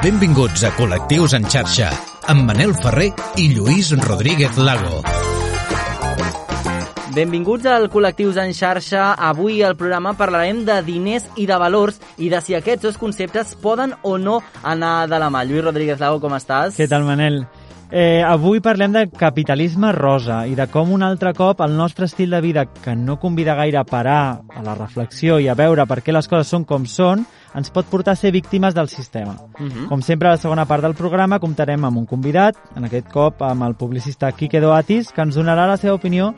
Benvinguts a Col·lectius en xarxa, amb Manel Ferrer i Lluís Rodríguez Lago. Benvinguts al Col·lectius en xarxa. Avui al programa parlarem de diners i de valors i de si aquests dos conceptes poden o no anar de la mà. Lluís Rodríguez Lago, com estàs? Què tal, Manel? Eh, avui parlem de capitalisme rosa i de com un altre cop el nostre estil de vida, que no convida gaire a parar a la reflexió i a veure per què les coses són com són, ens pot portar a ser víctimes del sistema. Uh -huh. Com sempre, a la segona part del programa comptarem amb un convidat, en aquest cop amb el publicista Quique Doatis, que ens donarà la seva opinió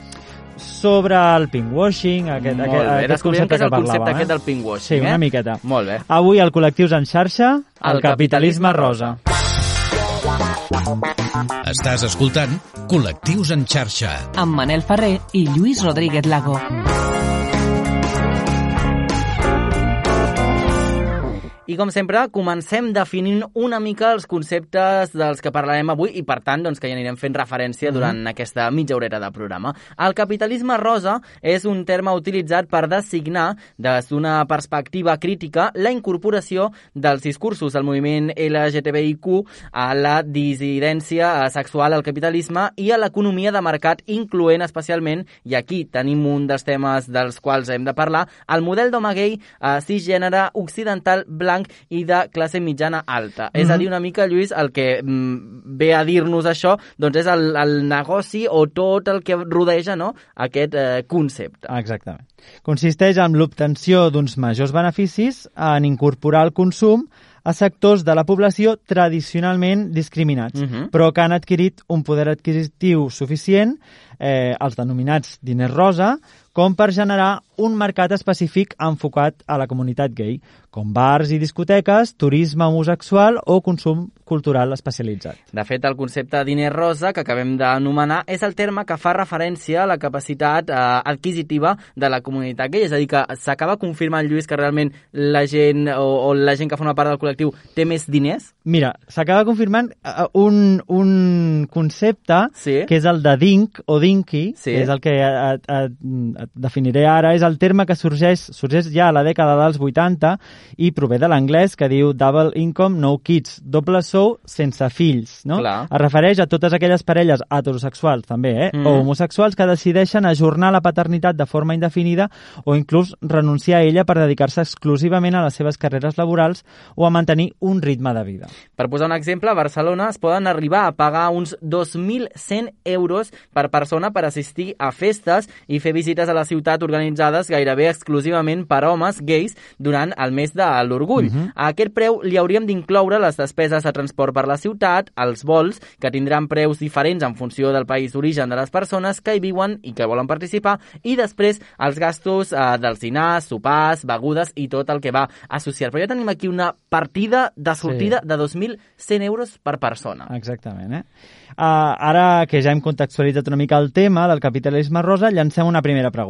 sobre el pinkwashing, aquest, Molt aquest, bé, aquest descobrirem què és el que concepte parlàvem, aquest eh? del pinkwashing. Sí, una eh? miqueta. Molt bé. Avui al Col·lectius en xarxa, el, El capitalisme capitalisme rosa. Estàs escoltant Col·lectius en xarxa. amb Manel Ferrer i Lluís Rodríguez Lago. I com sempre, comencem definint una mica els conceptes dels que parlarem avui i, per tant, doncs, que hi anirem fent referència durant aquesta mitja horeta de programa. El capitalisme rosa és un terme utilitzat per designar, des d'una perspectiva crítica, la incorporació dels discursos del moviment LGTBIQ a la dissidència sexual al capitalisme i a l'economia de mercat, incloent especialment, i aquí tenim un dels temes dels quals hem de parlar, el model d'home gay eh, cisgènere occidental blanc i de classe mitjana alta. És a dir, una mica, Lluís, el que mm, ve a dir-nos això doncs és el, el negoci o tot el que rodeja no? aquest eh, concepte. Exactament. Consisteix en l'obtenció d'uns majors beneficis en incorporar el consum a sectors de la població tradicionalment discriminats, Mhm. però que han adquirit un poder adquisitiu suficient, eh, els denominats diners rosa, com per generar un mercat específic enfocat a la comunitat gay, com bars i discoteques, turisme homosexual o consum cultural especialitzat. De fet, el concepte de diner rosa, que acabem d'anomenar, és el terme que fa referència a la capacitat eh, adquisitiva de la comunitat gay. És a dir, que s'acaba confirmant, Lluís, que realment la gent o, o la gent que forma part del col·lectiu té més diners? Mira, s'acaba confirmant eh, un, un concepte Sí. que és el de dink o dinky, Sí. que és el que et, et, et definiré ara, és el terme que sorgeix, sorgeix ja a la dècada dels 80 i prové de l'anglès que diu double income, no kids, doble sou sense fills, no? Clar. Es refereix a totes aquelles parelles heterosexuals també, eh? Mm. o homosexuals que decideixen ajornar la paternitat de forma indefinida o inclús renunciar a ella per dedicar-se exclusivament a les seves carreres laborals o a mantenir un ritme de vida. Per posar un exemple, a Barcelona es poden arribar a pagar uns 2.100 euros per persona per assistir a festes i fer visites a la ciutat organitzades gairebé exclusivament per homes gais durant el mes de l'orgull. A aquest preu li hauríem d'incloure les despeses de transport per la ciutat, els vols, que tindran preus diferents en funció del país d'origen de les persones que hi viuen i que volen participar, i després els gastos eh, dels dinars, sopars, begudes i tot el que va associat. Però ja tenim aquí una partida de sortida de 2.100 euros per persona. Exactament, eh? Uh, ara que ja hem contextualitzat una mica el tema del capitalisme rosa, llancem una primera pregunta.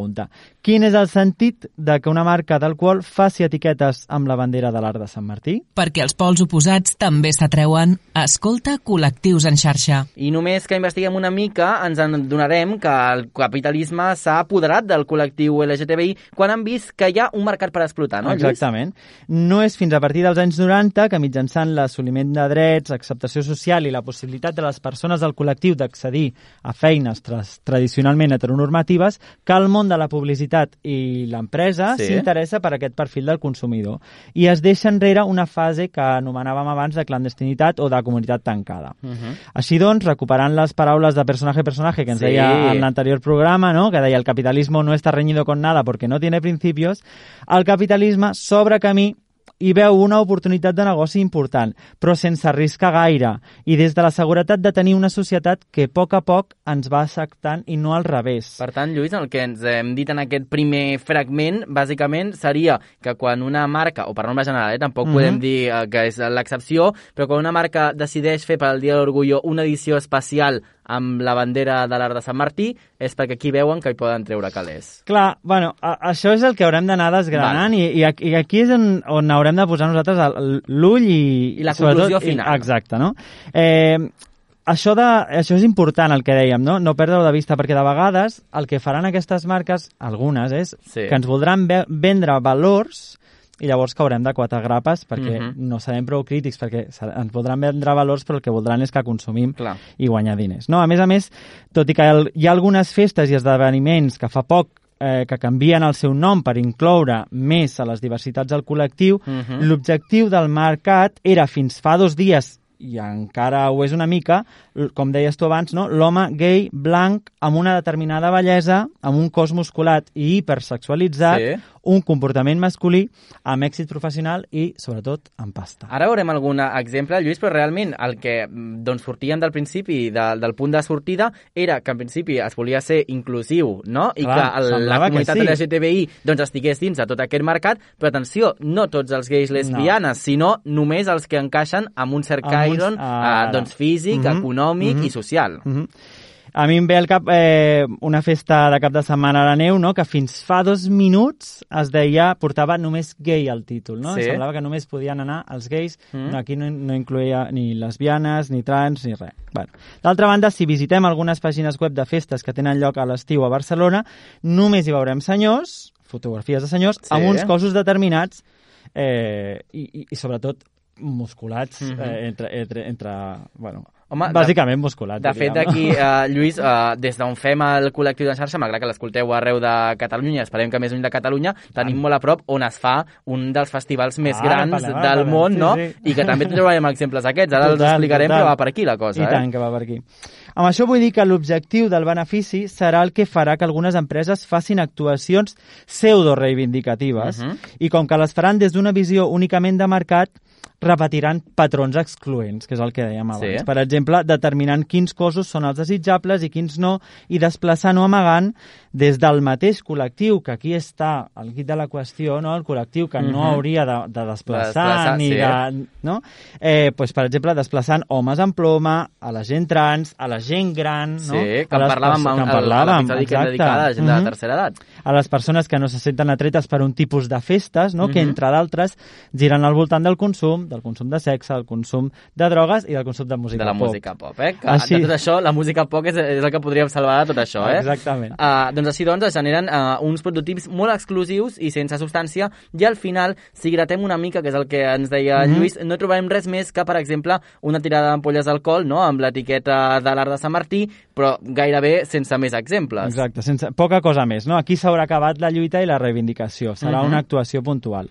Quin és el sentit de que una marca d'alcohol faci etiquetes amb la bandera de l'art de Sant Martí? Perquè els pols oposats també s'atreuen. Escolta col·lectius en xarxa. I només que investiguem una mica ens adonarem que el capitalisme s'ha apoderat del col·lectiu LGTBI quan han vist que hi ha un mercat per explotar, no, Lluís? Exactament. No és fins a partir dels anys 90 que mitjançant l'assoliment de drets, acceptació social i la possibilitat de les persones del col·lectiu d'accedir a feines tra tradicionalment heteronormatives que el món de la publicitat i l'empresa Sí. s'interessa per aquest perfil del consumidor i es deixa enrere una fase que anomenàvem abans de clandestinitat o de comunitat tancada. Uh -huh. Així doncs, recuperant les paraules de personaje-personaje que ens Sí. deia en l'anterior programa, ¿no? que deia el capitalismo no está reñido con nada porque no tiene principios, el capitalisme s'obre camí i veu una oportunitat de negoci important, però sense arriscar gaire, i des de la seguretat de tenir una societat que a poc a poc ens va acceptant i no al revés. Per tant, Lluís, el que ens hem dit en aquest primer fragment, bàsicament, seria que quan una marca, o per norma general, eh, tampoc Mhm. podem dir eh, que és l'excepció, però quan una marca decideix fer per al Dia de l'Orgullo una edició especial amb la bandera de l'Art de Sant Martí, és perquè aquí veuen que hi poden treure calés. Clar, bueno, a, això és el que haurem d'anar desgranant i, i, aquí- i aquí és on, on haurem de posar nosaltres l'ull i... I la sobretot- conclusió final. I, exacte, no? Eh, això, de, això és important, el que dèiem, no? no perdre-ho de vista, perquè de vegades el que faran aquestes marques, algunes, és Sí. que ens voldran ve vendre valors i llavors caurem de quatre grapes perquè Mhm. no serem prou crítics, perquè ens voldran vendre valors però el que voldran és que consumim Clar. i guanyar diners. No? A més a més, tot i que el- hi ha algunes festes i esdeveniments que fa poc eh, que canvien el seu nom per incloure més a les diversitats del col·lectiu, Mhm. l'objectiu del mercat era fins fa dos dies i encara ho és una mica, com deies tu abans, no? l'home gay, blanc, amb una determinada bellesa, amb un cos musculat i hipersexualitzat, Sí. Un comportament masculí, amb èxit professional i, sobretot, amb pasta. Ara veurem algun exemple, Lluís, però realment el que mm, doncs, sortíem del principi, de, del punt de sortida, era que en principi es volia ser inclusiu, no? I Clar, que el, la semblava que comunitat sí. LGTBI doncs, estigués dins de tot aquest mercat, però atenció, no tots els gais lesbianes, sinó només els que encaixen amb un cert uns- cairon ah, eh, doncs, físic, Mhm, econòmic mhm. i social. Mhm. A mi em ve al cap eh, una festa de cap de setmana a la neu, no?, que fins fa dos minuts es deia, portava només gay al títol, no? Sí. Semblava que només podien anar els gais, Mm. no, aquí no, no incloïa ni lesbianes, ni trans, ni res. Bueno. D'altra banda, si visitem algunes pàgines web de festes que tenen lloc a l'estiu a Barcelona, només hi veurem senyors, fotografies de senyors, Sí. amb uns cossos determinats eh, i, i, i sobretot musculats Mhm. eh, entre, entre, entre, bueno, Home, de- bàsicament. De fet, diríem, no? aquí, eh, Lluís, eh, des d'on fem el col·lectiu de xarxa, malgrat que l'escolteu arreu de Catalunya, esperem que més lluny de Catalunya, tenim molt a prop on es fa un dels festivals més Ah, grans parlem, del parlem, món, sí, no? sí. I que també trobarem exemples d'aquests. Ara els Total, explicarem, total. però va per aquí la cosa, I eh? tant que va per aquí. Amb això vull dir que l'objectiu del benefici serà el que farà que algunes empreses facin actuacions pseudo-reivindicatives Mhm. i com que les faran des d'una visió únicament de mercat, repetiran patrons excloents, que és el que dèiem abans. Sí. Per exemple, determinant quins cossos són els desitjables i quins no, i desplaçant o amagant des del mateix col·lectiu, que aquí està el guit de la qüestió, no? el col·lectiu que no Mhm. hauria de, de desplaçar, desplaçar, ni sí. de, no? Eh, pues, per exemple, desplaçant homes en ploma, a la gent trans, a la gent gran, no? Sí, que a en parlàvem que en a parlàvem, l'episodi que hem dedicat a la gent de la Mhm. tercera edat. A les persones que no se senten atretes per un tipus de festes, no? que Mhm. entre d'altres giren al voltant del consum, del consum de sexe, del consum de drogues i del consum de música de la pop. música pop, eh? Que Així- de tot això, la música pop és, és el que podríem salvar de tot això, eh? Exactament. Uh, doncs així doncs es generen uh, uns prototips molt exclusius i sense substància i al final, si gratem una mica, que és el que ens deia Mhm. Lluís, no trobarem res més que, per exemple, una tirada d'ampolles d'alcohol no? amb l'etiqueta de l'art de Sant Martí, però gairebé sense més exemples. Exacte, sense, poca cosa més. No? Aquí s'haurà acabat la lluita i la reivindicació. Serà Mhm. una actuació puntual.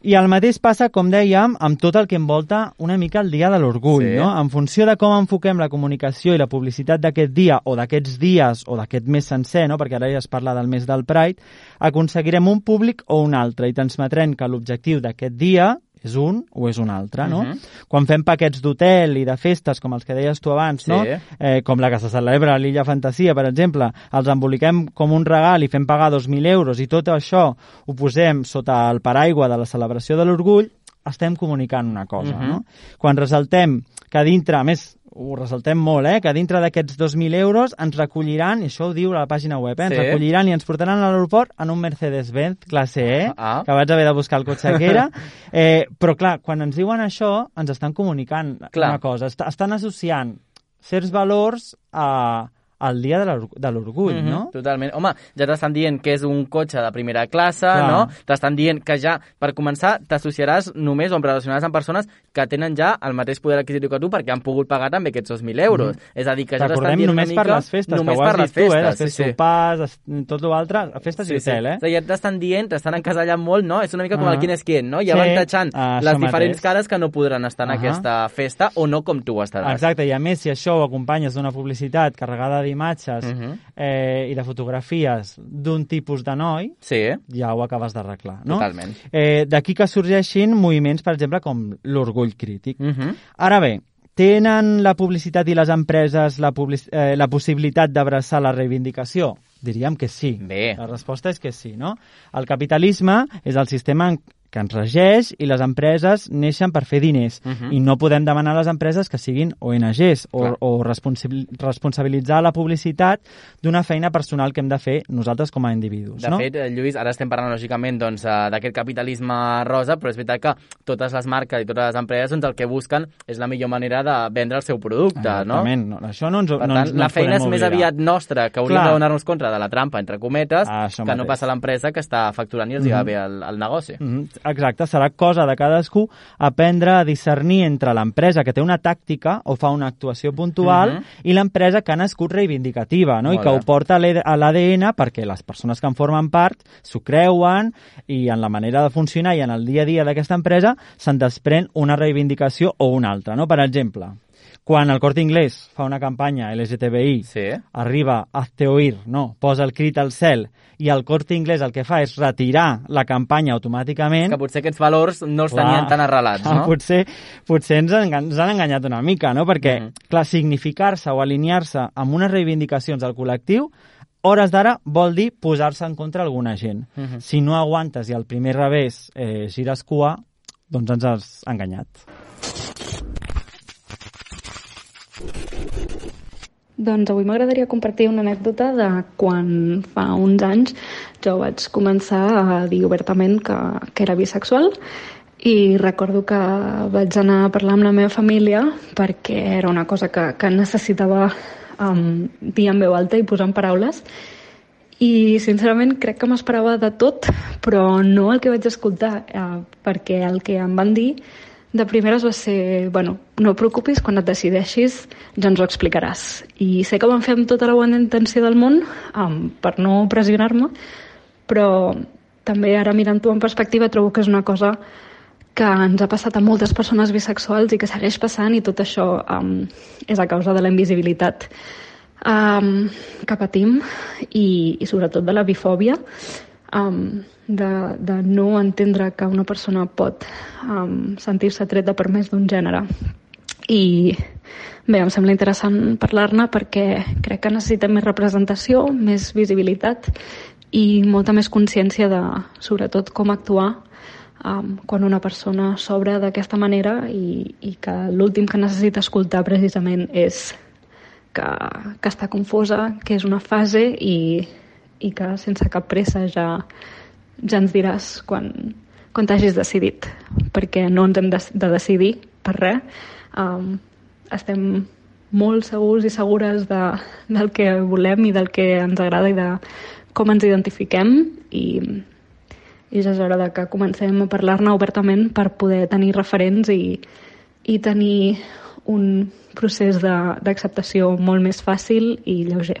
I el mateix passa, com dèiem, amb tot el que envolta una mica el dia de l'orgull, Sí. no? En funció de com enfoquem la comunicació i la publicitat d'aquest dia o d'aquests dies o d'aquest mes sencer, no? perquè ara ja es parla del mes del Pride, aconseguirem un públic o un altre i transmetrem que l'objectiu d'aquest dia és un o és un altre, no? Mhm. Quan fem paquets d'hotel i de festes, com els que deies tu abans, no? Sí. eh, com la que se celebra a l'Illa Fantasia, per exemple, els emboliquem com un regal i fem pagar 2.000 euros i tot això ho posem sota el paraigua de la celebració de l'orgull, estem comunicant una cosa, Mhm. no? Quan ressaltem que dintre, a més, ho ressaltem molt, eh? que dintre d'aquests 2.000 euros ens recolliran, i això ho diu a la pàgina web, eh? ens Sí. recolliran i ens portaran a l'aeroport en un Mercedes-Benz classe E, Ah. que vaig haver de buscar el cotxe que era, eh, però clar, quan ens diuen això, ens estan comunicant Clar. una cosa, Est estan associant certs valors a, al dia de l'or- de l'orgull, Mhm, no? Totalment. Home, ja t'estan dient que és un cotxe de primera classe, Clar. no? T'estan dient que ja, per començar, t'associaràs només o em relacionaràs amb persones que tenen ja el mateix poder adquisitiu que tu perquè han pogut pagar també aquests 2.000 euros. És a dir, que ja t'estan Recordem dient només mica... per les festes, només que ho has per les dit tu, eh? festes, Després sí, sí. sopars, es- tot l'altre, festes i hotel, eh? O sigui, ja t'estan dient, t'estan encasellant molt, no? És una mica com Ah. el quin és quin, no? Ja Sí, van tachant ah, les diferents mateix. cares que no podran estar en Ah. aquesta festa o no com tu estaràs. Exacte, i a més, si això ho acompanyes d'una publicitat carregada d'imatges Mhm. eh, i de fotografies d'un tipus de noi, Sí, ja ho acabes d'arreglar, no? totalment. Eh, D'aquí que sorgeixin moviments, per exemple, com l'orgull crític. Mhm. Ara bé, tenen la publicitat i les empreses la, public eh, la possibilitat d'abraçar la reivindicació? Diríem que sí. Bé. La resposta és que sí, no? El capitalisme és el sistema que ens regeix i les empreses neixen per fer diners. Mhm. I no podem demanar a les empreses que siguin ONGs o, Clar. o responsabil responsabilitzar la publicitat d'una feina personal que hem de fer nosaltres com a individus. De no? fet, eh, Lluís, ara estem parlant lògicament doncs, eh, d'aquest capitalisme rosa, però és veritat que totes les marques i totes les empreses doncs, el que busquen és la millor manera de vendre el seu producte, no? Exactament. No, això no ens, Per no tant, ens, no la feina és més aviat nostra, que hauríem de donar-nos compte de la trampa, entre cometes, Ah, que no mateix. passa a l'empresa que està facturant i els hi va Mhm. bé el, el negoci. Mm -hmm. Exacte, serà cosa de cadascú aprendre a discernir entre l'empresa que té una tàctica o fa una actuació puntual uh Mhm. -huh. i l'empresa que ha nascut reivindicativa, no? I que ho porta a l'ADN perquè les persones que en formen part s'ho creuen i en la manera de funcionar i en el dia a dia d'aquesta empresa se'n desprèn una reivindicació o una altra, no? Per exemple, quan el Corte Inglés fa una campanya LGTBI Sí. arriba Hazte oír, no? posa el crit al cel i el Corte Inglés el que fa és retirar la campanya automàticament Que potser aquests valors no els tenien tan arrelats, no? Potser, potser ens, han, ens han enganyat una mica, no? Perquè, Mhm. clar, significar-se o alinear-se amb unes reivindicacions del col·lectiu hores d'ara vol dir posar-se en contra alguna gent. Mhm. Si no aguantes i al primer revés eh, gires cua, doncs ens has enganyat. Doncs avui m'agradaria compartir una anècdota de quan fa uns anys jo vaig començar a dir obertament que, que era bisexual i recordo que vaig anar a parlar amb la meva família perquè era una cosa que, que necessitava um, dir en veu alta i posar en paraules. I sincerament crec que m'esperava de tot però no el que vaig escoltar eh, perquè el que em van dir de primeres va ser, bueno, no preocupis, quan et decideixis ja ens ho explicaràs. I sé que van fer amb tota la bona intenció del món, um, per no pressionar-me, però també ara mirant-ho en perspectiva trobo que és una cosa que ens ha passat a moltes persones bisexuals i que segueix passant i tot això um, és a causa de la invisibilitat um, que patim i, i sobretot de la bifòbia um, de, de no entendre que una persona pot um, sentir-se treta per més d'un gènere. I bé, em sembla interessant parlar-ne perquè crec que necessitem més representació, més visibilitat i molta més consciència de, sobretot, com actuar um, quan una persona s'obre d'aquesta manera i, i que l'últim que necessita escoltar precisament és que, que està confosa, que és una fase i, i que sense cap pressa ja, ja ens diràs quan, quan t'hagis decidit, perquè no ens hem de, de decidir per res. Um, estem molt segurs i segures de, del que volem i del que ens agrada i de com ens identifiquem i, i ja és hora de que comencem a parlar-ne obertament per poder tenir referents i, i tenir un procés d'acceptació molt més fàcil i lleuger.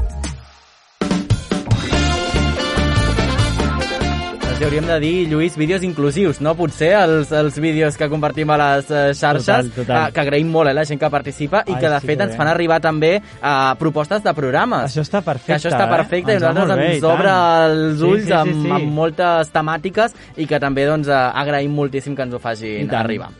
Els hauríem de dir, Lluís, vídeos inclusius, no? Potser els, els vídeos que compartim a les eh, xarxes, Total, total. eh, que agraïm molt eh, la gent que participa i Ai, que, de sí fet, que ens fan arribar també a propostes de programes. Això està perfecte, Que això està eh? perfecte i Ens va nosaltres bé, ens i tant. obre els Sí, ulls sí, sí, amb, sí. amb moltes temàtiques i que també doncs, eh, agraïm moltíssim que ens ho I facin arribar.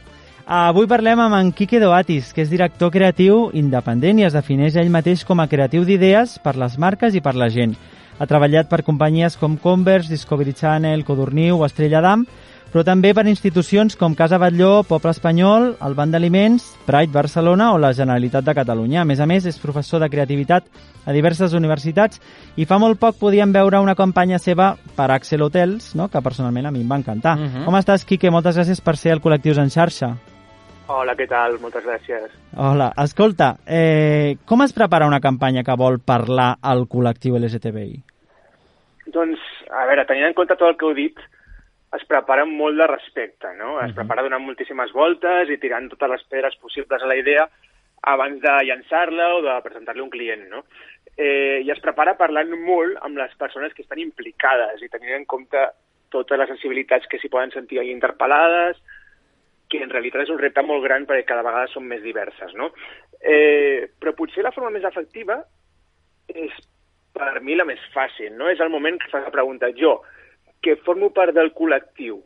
Avui parlem amb en Quique Doatis, que és director creatiu independent i es defineix ell mateix com a creatiu d'idees per les marques i per la gent. Ha treballat per companyies com Converse, Discovery Channel, Codorniu o Estrella d'Am, però també per institucions com Casa Batlló, Poble Espanyol, el Banc d'Aliments, Pride Barcelona o la Generalitat de Catalunya. A més a més, és professor de creativitat a diverses universitats i fa molt poc podíem veure una campanya seva per Axel Hotels, no? que personalment a mi em va encantar. Mhm. Com estàs, Quique? Moltes gràcies per ser al Col·lectius en xarxa. Hola, què tal? Moltes gràcies. Hola, escolta, eh, com es prepara una campanya que vol parlar al col·lectiu LGTBI? Doncs, a veure, tenint en compte tot el que heu dit, es prepara amb molt de respecte, no? Es prepara donant moltíssimes voltes i tirant totes les pedres possibles a la idea abans de llançar-la o de presentar-li a un client, no? Eh, I es prepara parlant molt amb les persones que estan implicades i tenint en compte totes les sensibilitats que s'hi poden sentir ahí interpel·lades, que en realitat és un repte molt gran perquè cada vegada són més diverses, no? Eh, però potser la forma més efectiva és per mi la més fàcil, no? És el moment que fas la pregunta. Jo, que formo part del col·lectiu,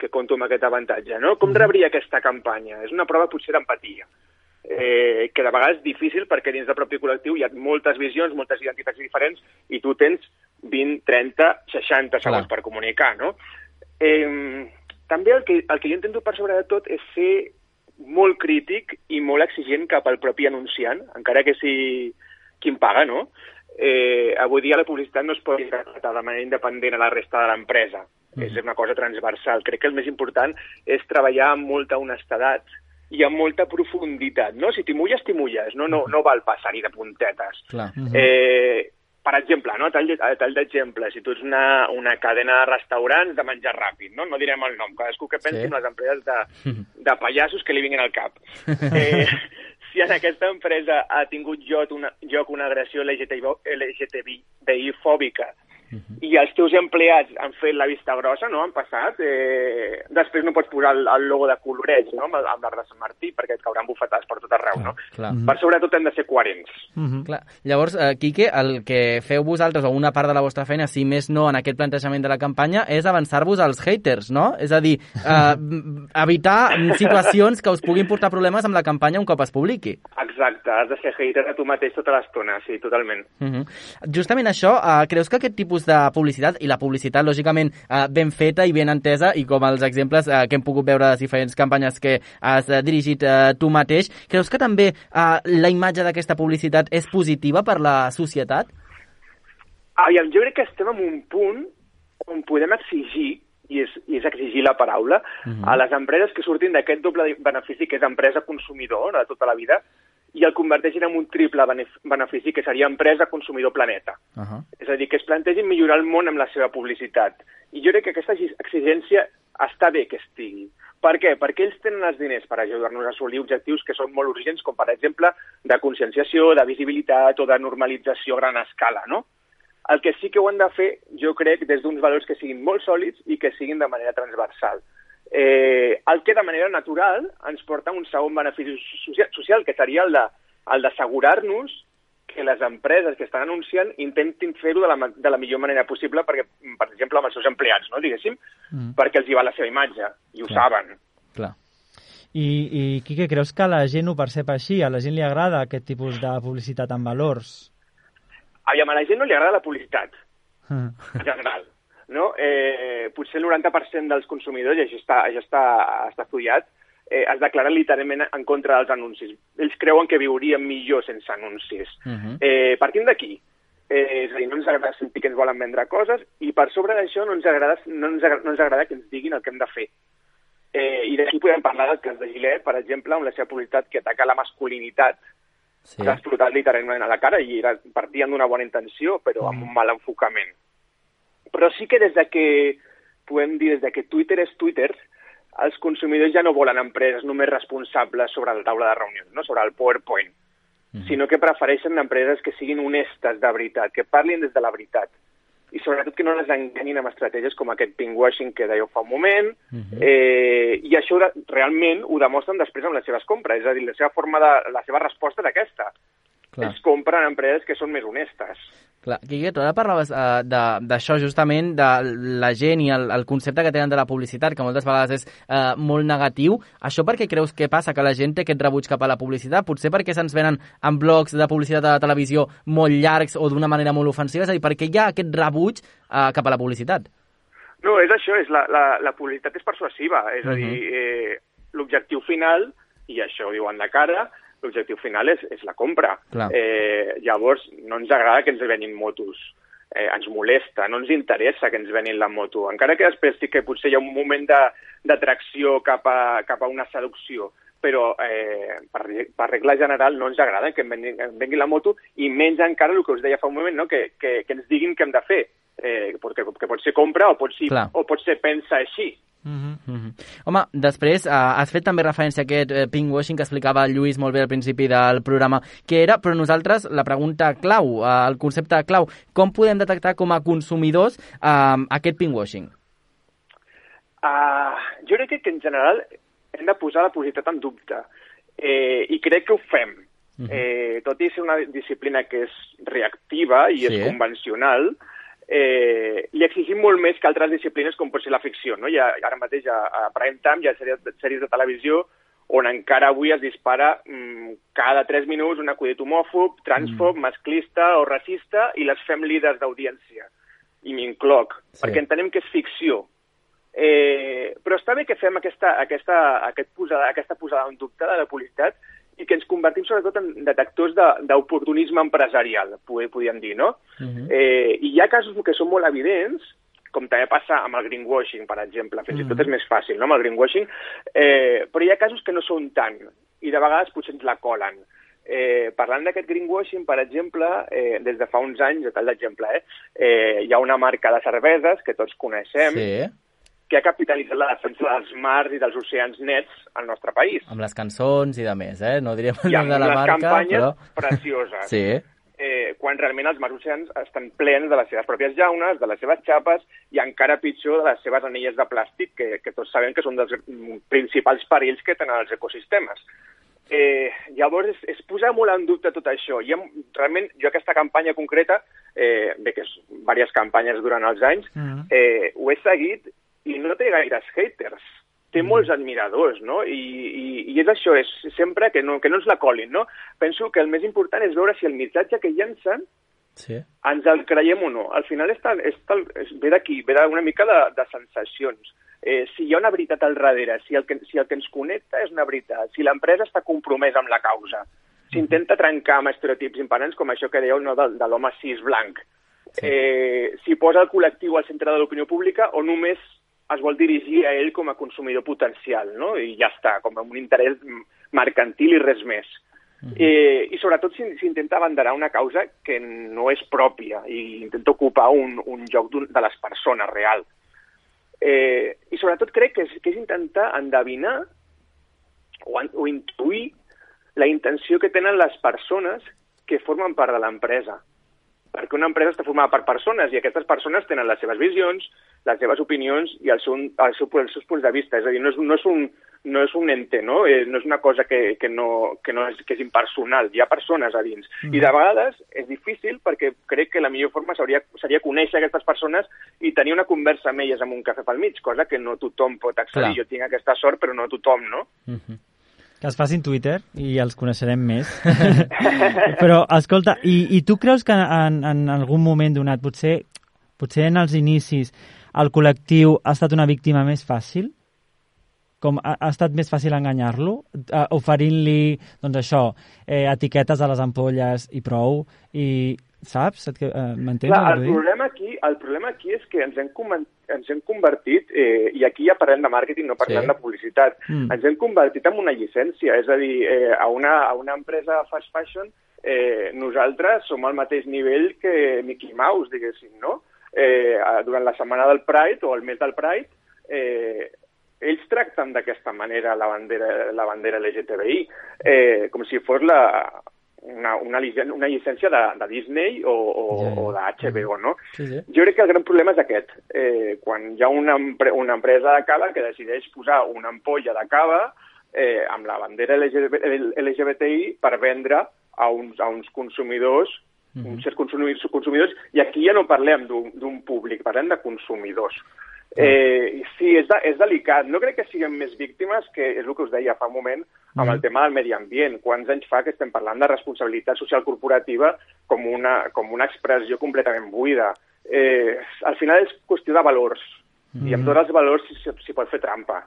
que compto amb aquest avantatge, no? Com rebria aquesta campanya? És una prova potser d'empatia, eh, que de vegades és difícil perquè dins del propi col·lectiu hi ha moltes visions, moltes identitats diferents i tu tens 20, 30, 60 segons Clar. per comunicar, no? Eh, també el que, el que jo intento per sobre de tot és ser molt crític i molt exigent cap al propi anunciant, encara que sigui qui em paga, no? Eh, avui dia la publicitat no es pot interpretar de manera independent a la resta de l'empresa. és una cosa transversal. Crec que el més important és treballar amb molta honestedat i amb molta profunditat, no? Si t'hi mulles, t'hi mulles, no, no, no val passar-hi de puntetes. Clar. Eh, per exemple, no, a tall, de- a tall d'exemple, si tu ets una, una cadena de restaurants de menjar ràpid, no? no direm el nom, cadascú que pensi Sí. en les empreses de, de pallassos que li vinguin al cap. Eh, si en aquesta empresa ha tingut lloc una, lloc una agressió LGTBI, Fòbica i els teus empleats han fet la vista grossa, no?, han passat, eh, després no pots posar el, el logo de colorets, no?, amb, amb l'arc de Sant Martí, perquè et cauran bufetades per tot arreu, no? Clar. Per sobretot hem de ser coherents. Clar. Llavors, eh, Quique, el que feu vosaltres, o una part de la vostra feina, si més no en aquest plantejament de la campanya, és avançar-vos als haters, no? És a dir, eh, evitar situacions que us puguin portar problemes amb la campanya un cop es publiqui. Exacte, has de ser hater de tu mateix tota l'estona, sí, totalment. Uh -huh. Justament això, uh, creus que aquest tipus de publicitat, i la publicitat, lògicament, uh, ben feta i ben entesa, i com els exemples uh, que hem pogut veure de les diferents campanyes que has uh, dirigit tu mateix, creus que també la imatge d'aquesta publicitat és positiva per la societat? Aviam, jo crec que estem en un punt on podem exigir, i és, i és exigir la paraula, uh -huh. a les empreses que surtin d'aquest doble benefici que és empresa-consumidor de tota la vida i el converteixin en un triple benef- benefici que seria empresa-consumidor-planeta. Uh -huh. És a dir, que es plantegin millorar el món amb la seva publicitat. I jo crec que aquesta exi- exigència està bé que estigui. Per què? Perquè ells tenen els diners per ajudar-nos a assolir objectius que són molt urgents, com per exemple de conscienciació, de visibilitat o de normalització a gran escala, no? El que sí que ho han de fer, jo crec, des d'uns valors que siguin molt sòlids i que siguin de manera transversal. Eh, el que de manera natural ens porta a un segon benefici social, social que seria el d'assegurar-nos que les empreses que estan anunciant intentin fer-ho de, la, de la millor manera possible, perquè, per exemple, amb els seus empleats, no, diguéssim, mm. perquè els hi va la seva imatge, i ho Clar. saben. Clar. I, i Quique, creus que la gent ho percep així? A la gent li agrada aquest tipus de publicitat amb valors? Aviam, a la gent no li agrada la publicitat, Mm. en general. No? Eh, potser el 90% dels consumidors, i això està, això està, està estudiat, eh, es declaren literalment en contra dels anuncis. Ells creuen que viurien millor sense anuncis. Uh -huh. Eh, partint d'aquí, eh, és a dir, no ens agrada sentir que ens volen vendre coses i per sobre d'això no ens agrada, no ens agrada, no ens agrada que ens diguin el que hem de fer. Eh, I d'aquí podem parlar del cas de Gillette, per exemple, amb la seva publicitat que ataca la masculinitat, Sí. sí. s'ha explotat literalment a la cara i era, partien d'una bona intenció, però amb un mal enfocament. Però sí que des de que, podem dir, des de que Twitter és Twitter, els consumidors ja no volen empreses només responsables sobre la taula de reunions, no? sobre el PowerPoint, mm. sinó que prefereixen empreses que siguin honestes de veritat, que parlin des de la veritat i sobretot que no les enganyin amb estratègies com aquest pinkwashing que dèieu fa un moment, uh -huh. eh, i això realment ho demostren després amb les seves compres, és a dir, la seva forma de, la seva resposta és aquesta. Clar. Ells compren empreses que són més honestes. Clar. Quique, tu ara parlaves uh, d'això justament, de la gent i el, el concepte que tenen de la publicitat, que moltes vegades és uh, molt negatiu. Això per què creus que passa, que la gent té aquest rebuig cap a la publicitat? Potser perquè se'ns venen en blocs de publicitat a la televisió molt llargs o d'una manera molt ofensiva? És a dir, perquè hi ha aquest rebuig uh, cap a la publicitat? No, és això, és la, la, la publicitat és persuasiva, és uh -huh. a dir, eh, l'objectiu final, i això ho diuen de cara, l'objectiu final és, és la compra. Clar. Eh, llavors, no ens agrada que ens venin motos. Eh, ens molesta, no ens interessa que ens venin la moto. Encara que després sí que potser hi ha un moment de- d'atracció cap, a, cap a una seducció, però eh, per, per regla general no ens agrada que em venguin, em vengui la moto i menys encara el que us deia fa un moment, no? que, que, que ens diguin què hem de fer. Eh, perquè, que pot ser compra o pot ser, Clar. o pot ser pensa així. Mm -hmm. Home, després uh, has fet també referència a aquest uh, pinkwashing que explicava el Lluís molt bé al principi del programa, que era, però nosaltres, la pregunta clau, uh, el concepte clau, com podem detectar com a consumidors uh, aquest pinkwashing? Uh, jo crec que en general hem de posar la publicitat en dubte eh, i crec que ho fem. Uh -huh. eh, tot i ser una disciplina que és reactiva i Sí. és convencional, eh, li exigim molt més que altres disciplines com pot ser la ficció. No? Ha, ara mateix a, a Prime Time hi ha sèries, sèries de televisió on encara avui es dispara mm, cada 3 minuts un acudit homòfob, transfob, mm. masclista o racista i les fem líders d'audiència. I m'incloc, sí. perquè entenem que és ficció. Eh, però està bé que fem aquesta, aquesta, aquest posada, aquesta posada en dubte de la publicitat i que ens convertim sobretot en detectors de- d'oportunisme empresarial, poder- podríem dir, no? Uh -huh. Eh, I hi ha casos que són molt evidents com també passa amb el greenwashing, per exemple. Fins Mm. i tot és més fàcil, no?, amb el greenwashing. Eh, però hi ha casos que no són tant, i de vegades potser ens la colen. Eh, parlant d'aquest greenwashing, per exemple, eh, des de fa uns anys, a tal d'exemple, eh, eh, hi ha una marca de cerveses que tots coneixem, Sí, que ha capitalitzat la defensa dels mars i dels oceans nets al nostre país. amb les cançons i de més, eh? No direm el nom de la marca, campanyes però... precioses. Sí, eh, quan realment els mars oceans estan plens de les seves pròpies llaunes, de les seves xapes i encara pitjor de les seves anelles de plàstic, que, que tots sabem que són dels mm, principals perills que tenen els ecosistemes. Eh, llavors, és, és posar molt en dubte tot això. I hem, realment, jo aquesta campanya concreta, eh, bé que és diverses campanyes durant els anys, Mhm. eh, ho he seguit i no té gaires haters. Té molts admiradors, no? I, i, i és això, és sempre que no, que no ens la colin, no? Penso que el més important és veure si el missatge que llancen sí. ens el creiem o no. Al final és tal, és tal, és, ve d'aquí, ve d'una mica de, de sensacions. Eh, si hi ha una veritat al darrere, si el, que, si el que ens connecta és una veritat, si l'empresa està compromesa amb la causa, s'intenta trencar amb estereotips imperants com això que dèieu no, de, de l'home cis blanc, Sí. eh, si posa el col·lectiu al centre de l'opinió pública o només es vol dirigir a ell com a consumidor potencial, no? I ja està, com un interès mercantil i res més. Eh, I sobretot s'in- s'intenta abanderar una causa que no és pròpia i intenta ocupar un, un lloc d'un- de les persones real. Eh, I sobretot crec que és, que és intentar endevinar o, o intuir la intenció que tenen les persones que formen part de l'empresa. Perquè una empresa està formada per persones i aquestes persones tenen les seves visions, les seves opinions i el seu, el seu, els seus punts de vista. És a dir, no és, no és, un, no és un ente, no? Eh, no és una cosa que, que, no, que, no és, que és impersonal. Hi ha persones a dins. I de vegades és difícil perquè crec que la millor forma seria, seria conèixer aquestes persones i tenir una conversa amb elles amb un cafè pel mig, cosa que no tothom pot accedir. Clar. Jo tinc aquesta sort, però no tothom, no? Mhm. Que es facin Twitter i els coneixerem més. Però, escolta, i, i tu creus que en, en algun moment donat, potser, potser en els inicis, el col·lectiu ha estat una víctima més fàcil? Com ha, ha estat més fàcil enganyar-lo? Eh, Oferint-li, doncs això, eh, etiquetes a les ampolles i prou? I, saps? Et, eh, M'entens? Clar, el problema, aquí, el problema aquí és que ens hem, ens hem convertit, eh, i aquí ja parlem de màrqueting, no parlem Sí. de publicitat, Mm. ens hem convertit en una llicència, és a dir, eh, a, una, a una empresa fast fashion eh, nosaltres som al mateix nivell que Mickey Mouse, diguéssim, no? Eh, durant la setmana del Pride o el mes del Pride, eh, ells tracten d'aquesta manera la bandera, la bandera LGTBI, eh, com si fos la, una, una, una llicència de, de Disney o, o, ja. o de HBO, no? Sí, sí. Jo crec que el gran problema és aquest. Eh, quan hi ha una, empre una empresa de cava que decideix posar una ampolla de cava eh, amb la bandera LGB LGBTI per vendre a uns, a uns consumidors, mm -hmm. uns certs consumidors, consumidors, i aquí ja no parlem d'un públic, parlem de consumidors. Eh, sí, és, de, és delicat. No crec que siguem més víctimes, que és el que us deia fa un moment, amb el tema del medi ambient. Quants anys fa que estem parlant de responsabilitat social corporativa com una, com una expressió completament buida? Eh, al final és qüestió de valors, i amb tots els valors s'hi s'hi pot fer trampa.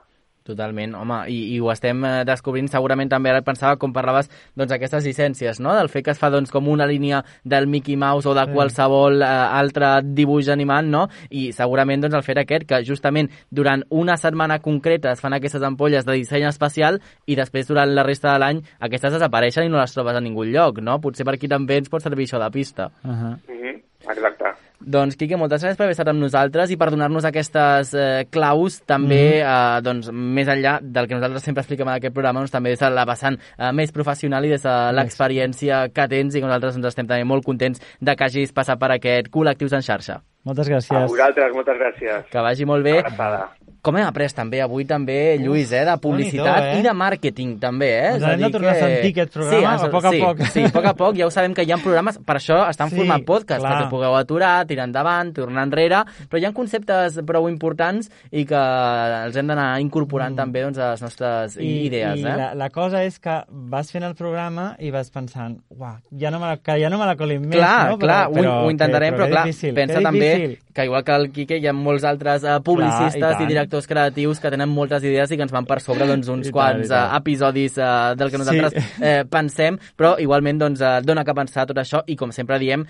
Totalment, home, i, i ho estem eh, descobrint segurament també, ara pensava, com parlaves, doncs aquestes llicències, no?, del fet que es fa doncs com una línia del Mickey Mouse o de qualsevol eh, altre dibuix animat, no?, i segurament doncs el fet aquest, que justament durant una setmana concreta es fan aquestes ampolles de disseny especial i després durant la resta de l'any aquestes desapareixen i no les trobes a ningú lloc, no? Potser per aquí també ens pot servir això de pista. Uh -huh. Mm -hmm. Exacte. Doncs, Quique, moltes gràcies per haver estat amb nosaltres i per donar-nos aquestes eh, claus també, eh, doncs, més enllà del que nosaltres sempre expliquem en aquest programa, doncs, també des de la vessant eh, més professional i des de l'experiència que tens i que nosaltres ens estem també molt contents de que hagis passat per aquest Col·lectius en xarxa. Moltes A gràcies. vosaltres, moltes gràcies. Que vagi molt bé. Abraçada. Com hem après també avui també, Lluís, eh, de publicitat Déu-n'hi-do, eh? i de màrqueting també, eh? Ens a hem de tornar a que- sentir aquest programa sí, a poc a sí, poc. Sí, a poc a poc, ja ho sabem que hi ha programes, per això estan Sí, formant podcast, clar. perquè pugueu aturar, tirar endavant, tornar enrere, però hi ha conceptes prou importants i que els hem d'anar incorporant també doncs, a les nostres idees, Mm. i eh? la, la cosa és que vas fent el programa i vas pensant, uah, ja no me la, que ja no me la colin més, clar, no? clar, ho, ho intentarem, però, que clar, difícil, pensa també que igual que el Quique hi ha molts altres uh, publicistes Clar, i i, tant. Directors creatius que tenen moltes idees i que ens van per sobre doncs, uns I quants tant. eh, episodis eh, del que nosaltres Sí. eh, pensem, però igualment doncs, eh, dona que pensar tot això i com sempre diem,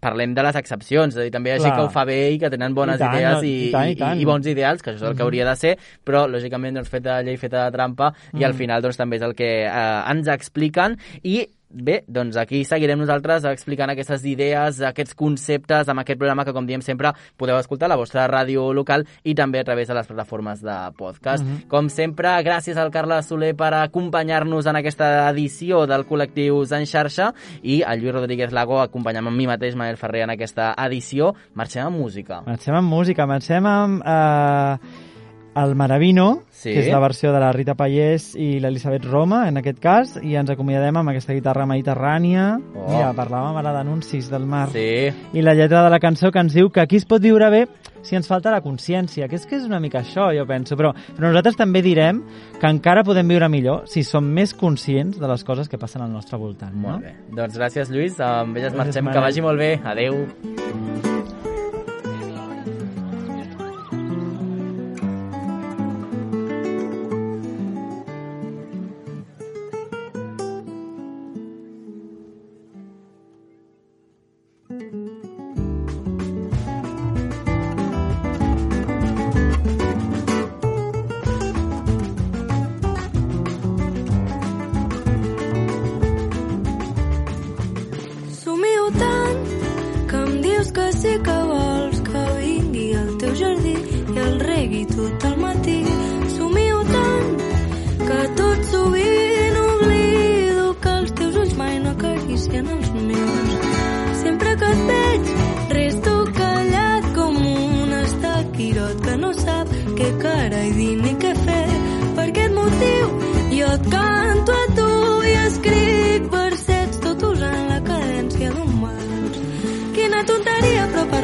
parlem de les excepcions, és a dir, també hi ha gent que ho fa bé i que tenen bones I tant, idees i, i tant, i tant. i bons ideals, que això és el que Mhm. hauria de ser, però lògicament doncs, fet de llei, feta de trampa, i al Mhm. final doncs, també és el que eh, ens expliquen i Bé, doncs aquí seguirem nosaltres explicant aquestes idees, aquests conceptes amb aquest programa que, com diem sempre, podeu escoltar a la vostra ràdio local i també a través de les plataformes de podcast. Mhm. Com sempre, gràcies al Carles Soler per acompanyar-nos en aquesta edició del Col·lectius en xarxa i al Lluís Rodríguez Lago acompanyant amb mi mateix, Manel Ferrer, en aquesta edició. Marxem amb música. Marxem amb música, marxem amb eh, el Maravino, Sí. que és la versió de la Rita Pallés i l'Elisabet Roma, en aquest cas, i ens acomiadem amb aquesta guitarra mediterrània. Oh. Mira, parlàvem ara d'anuncis del mar. Sí. I la lletra de la cançó que ens diu que aquí es pot viure bé si ens falta la consciència, que és que és una mica això, jo penso, però, però nosaltres també direm que encara podem viure millor si som més conscients de les coses que passen al nostre voltant. No? Molt bé. Doncs gràcies, Lluís. Amb elles Gràcies, marxem. Que Manel. vagi molt bé. Adeu. Somio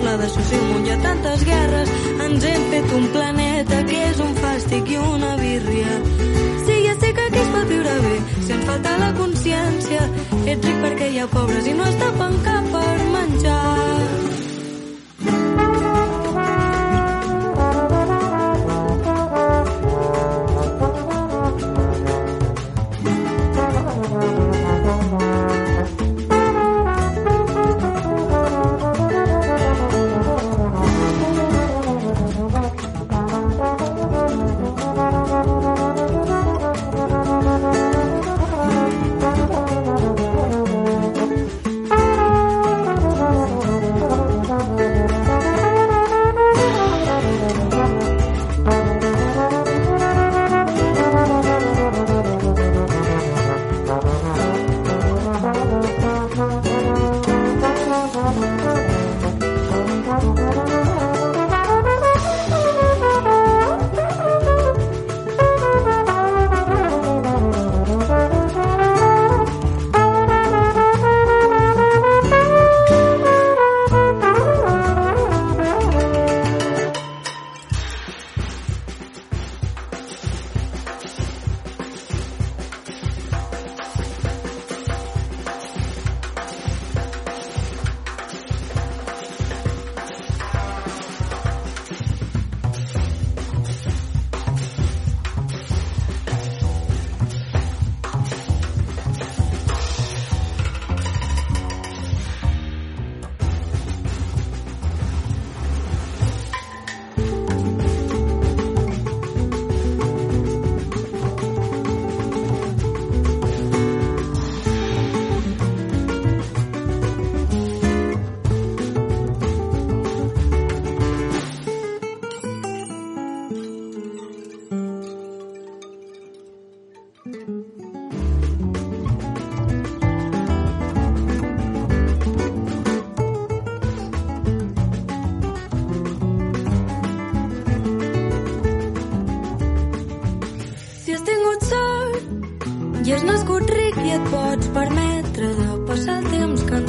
parlar de un hi ha tantes guerres. Ens hem fet un planeta que és un fàstic i una birria. Sí, ja sé que aquí es pot viure bé, si ens falta la consciència. Ets ric perquè hi ha pobres i no es tapen cap per menjar. Et pots permetre de passar el temps cantant,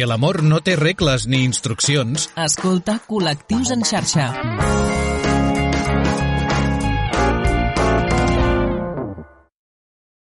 Perquè l'amor no té regles ni instruccions, Escolta Col·lectius en xarxa.